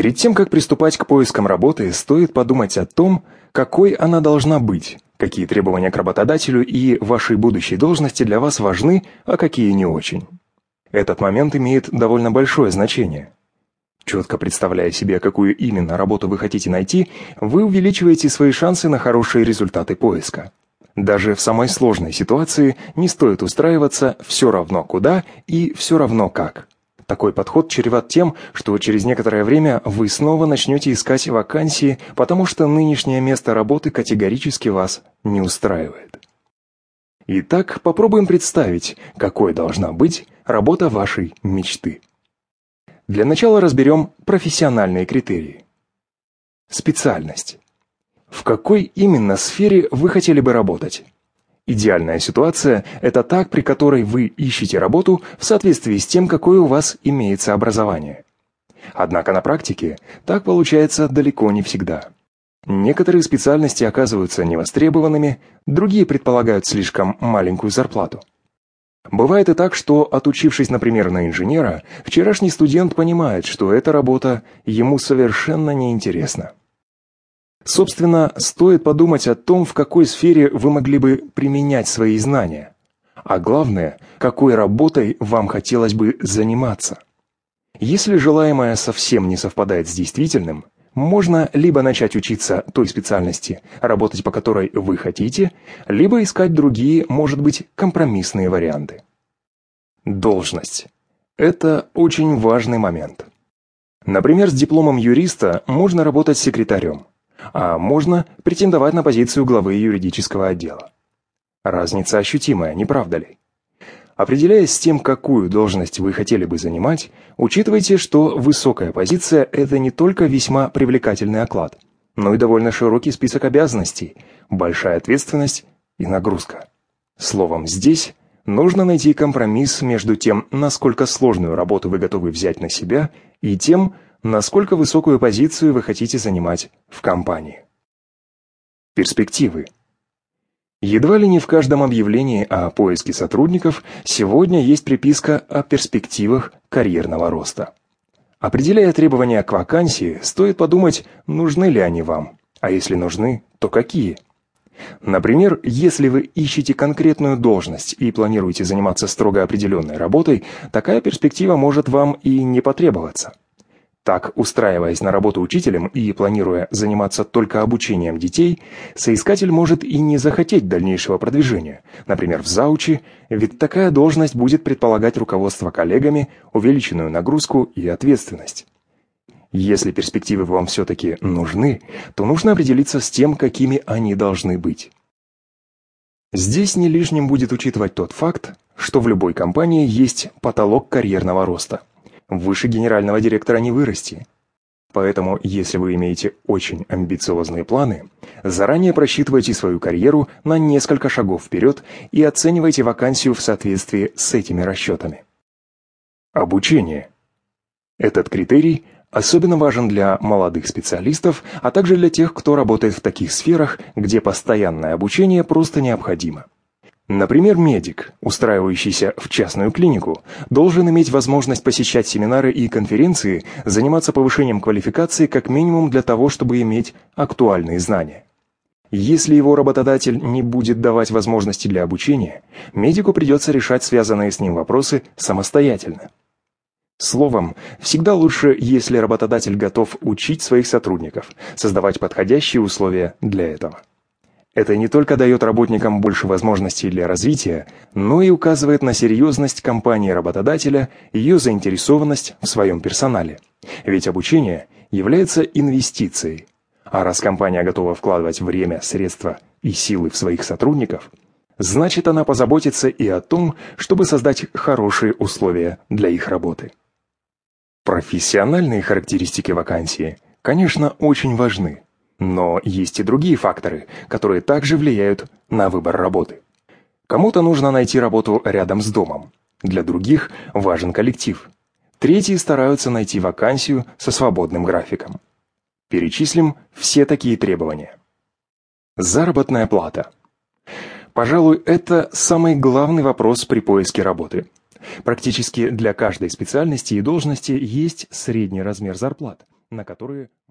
Перед тем, как приступать к поискам работы, стоит подумать о том, какой она должна быть, какие требования к работодателю и вашей будущей должности для вас важны, а какие не очень. Этот момент имеет довольно большое значение. Четко представляя себе, какую именно работу вы хотите найти, вы увеличиваете свои шансы на хорошие результаты поиска. Даже в самой сложной ситуации не стоит устраиваться все равно куда и все равно как. Такой подход чреват тем, что через некоторое время вы снова начнете искать вакансии, потому что нынешнее место работы категорически вас не устраивает. Итак, попробуем представить, какой должна быть работа вашей мечты. Для начала разберем профессиональные критерии. Специальность. В какой именно сфере вы хотели бы работать? Идеальная ситуация – это та, при которой вы ищете работу в соответствии с тем, какое у вас имеется образование. Однако на практике так получается далеко не всегда. Некоторые специальности оказываются невостребованными, другие предполагают слишком маленькую зарплату. Бывает и так, что, отучившись, например, на инженера, вчерашний студент понимает, что эта работа ему совершенно неинтересна. Собственно, стоит подумать о том, в какой сфере вы могли бы применять свои знания. А главное, какой работой вам хотелось бы заниматься. Если желаемое совсем не совпадает с действительным, можно либо начать учиться той специальности, работать по которой вы хотите, либо искать другие, может быть, компромиссные варианты. Должность. Это очень важный момент. Например, с дипломом юриста можно работать секретарем а можно претендовать на позицию главы юридического отдела. Разница ощутимая, не правда ли? Определяясь с тем, какую должность вы хотели бы занимать, учитывайте, что высокая позиция – это не только весьма привлекательный оклад, но и довольно широкий список обязанностей, большая ответственность и нагрузка. Словом, здесь нужно найти компромисс между тем, насколько сложную работу вы готовы взять на себя, и тем, насколько высокую позицию вы хотите занимать в компании. Перспективы. Едва ли не в каждом объявлении о поиске сотрудников сегодня есть приписка о перспективах карьерного роста. Определяя требования к вакансии, стоит подумать, нужны ли они вам, а если нужны, то какие. Например, если вы ищете конкретную должность и планируете заниматься строго определенной работой, такая перспектива может вам и не потребоваться. Так, устраиваясь на работу учителем и планируя заниматься только обучением детей, соискатель может и не захотеть дальнейшего продвижения, например, в заучи, ведь такая должность будет предполагать руководство коллегами, увеличенную нагрузку и ответственность. Если перспективы вам все-таки нужны, то нужно определиться с тем, какими они должны быть. Здесь не лишним будет учитывать тот факт, что в любой компании есть потолок карьерного роста – Выше генерального директора не вырасти. Поэтому, если вы имеете очень амбициозные планы, заранее просчитывайте свою карьеру на несколько шагов вперед и оценивайте вакансию в соответствии с этими расчетами. Обучение. Этот критерий особенно важен для молодых специалистов, а также для тех, кто работает в таких сферах, где постоянное обучение просто необходимо. Например, медик, устраивающийся в частную клинику, должен иметь возможность посещать семинары и конференции, заниматься повышением квалификации как минимум для того, чтобы иметь актуальные знания. Если его работодатель не будет давать возможности для обучения, медику придется решать связанные с ним вопросы самостоятельно. Словом, всегда лучше, если работодатель готов учить своих сотрудников, создавать подходящие условия для этого. Это не только дает работникам больше возможностей для развития, но и указывает на серьезность компании-работодателя ее заинтересованность в своем персонале. Ведь обучение является инвестицией. А раз компания готова вкладывать время, средства и силы в своих сотрудников, значит она позаботится и о том, чтобы создать хорошие условия для их работы. Профессиональные характеристики вакансии, конечно, очень важны. Но есть и другие факторы, которые также влияют на выбор работы. Кому-то нужно найти работу рядом с домом. Для других важен коллектив. Третьи стараются найти вакансию со свободным графиком. Перечислим все такие требования. Заработная плата. Пожалуй, это самый главный вопрос при поиске работы. Практически для каждой специальности и должности есть средний размер зарплат на которые